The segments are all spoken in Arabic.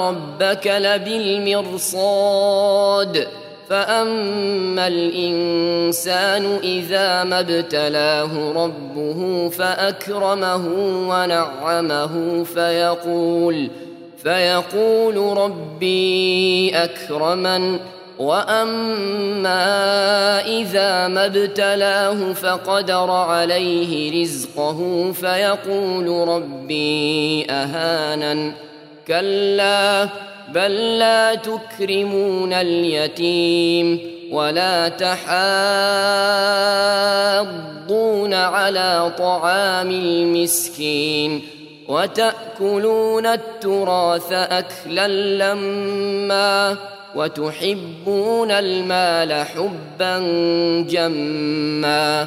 ربك لبالمرصاد. فأما الإنسان إذا ما ابتلاه ربه فأكرمه ونعمه فيقول فيقول ربي أكرمن. وأما إذا ما ابتلاه فقدر عليه رزقه فيقول ربي أهانن. كلا بل لا تكرمون اليتيم ولا تحاضون على طعام المسكين وتأكلون التراث أكلا لما وتحبون المال حبا جما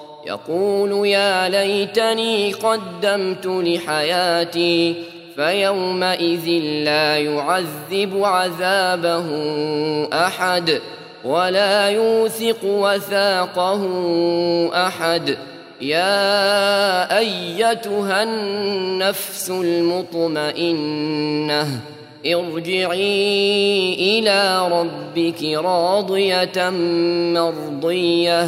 يقول يا ليتني قدمت لحياتي فيومئذ لا يعذب عذابه أحد ولا يوثق وثاقه أحد. يا أيتها النفس المطمئنة ارجعي إلى ربك راضية مرضية.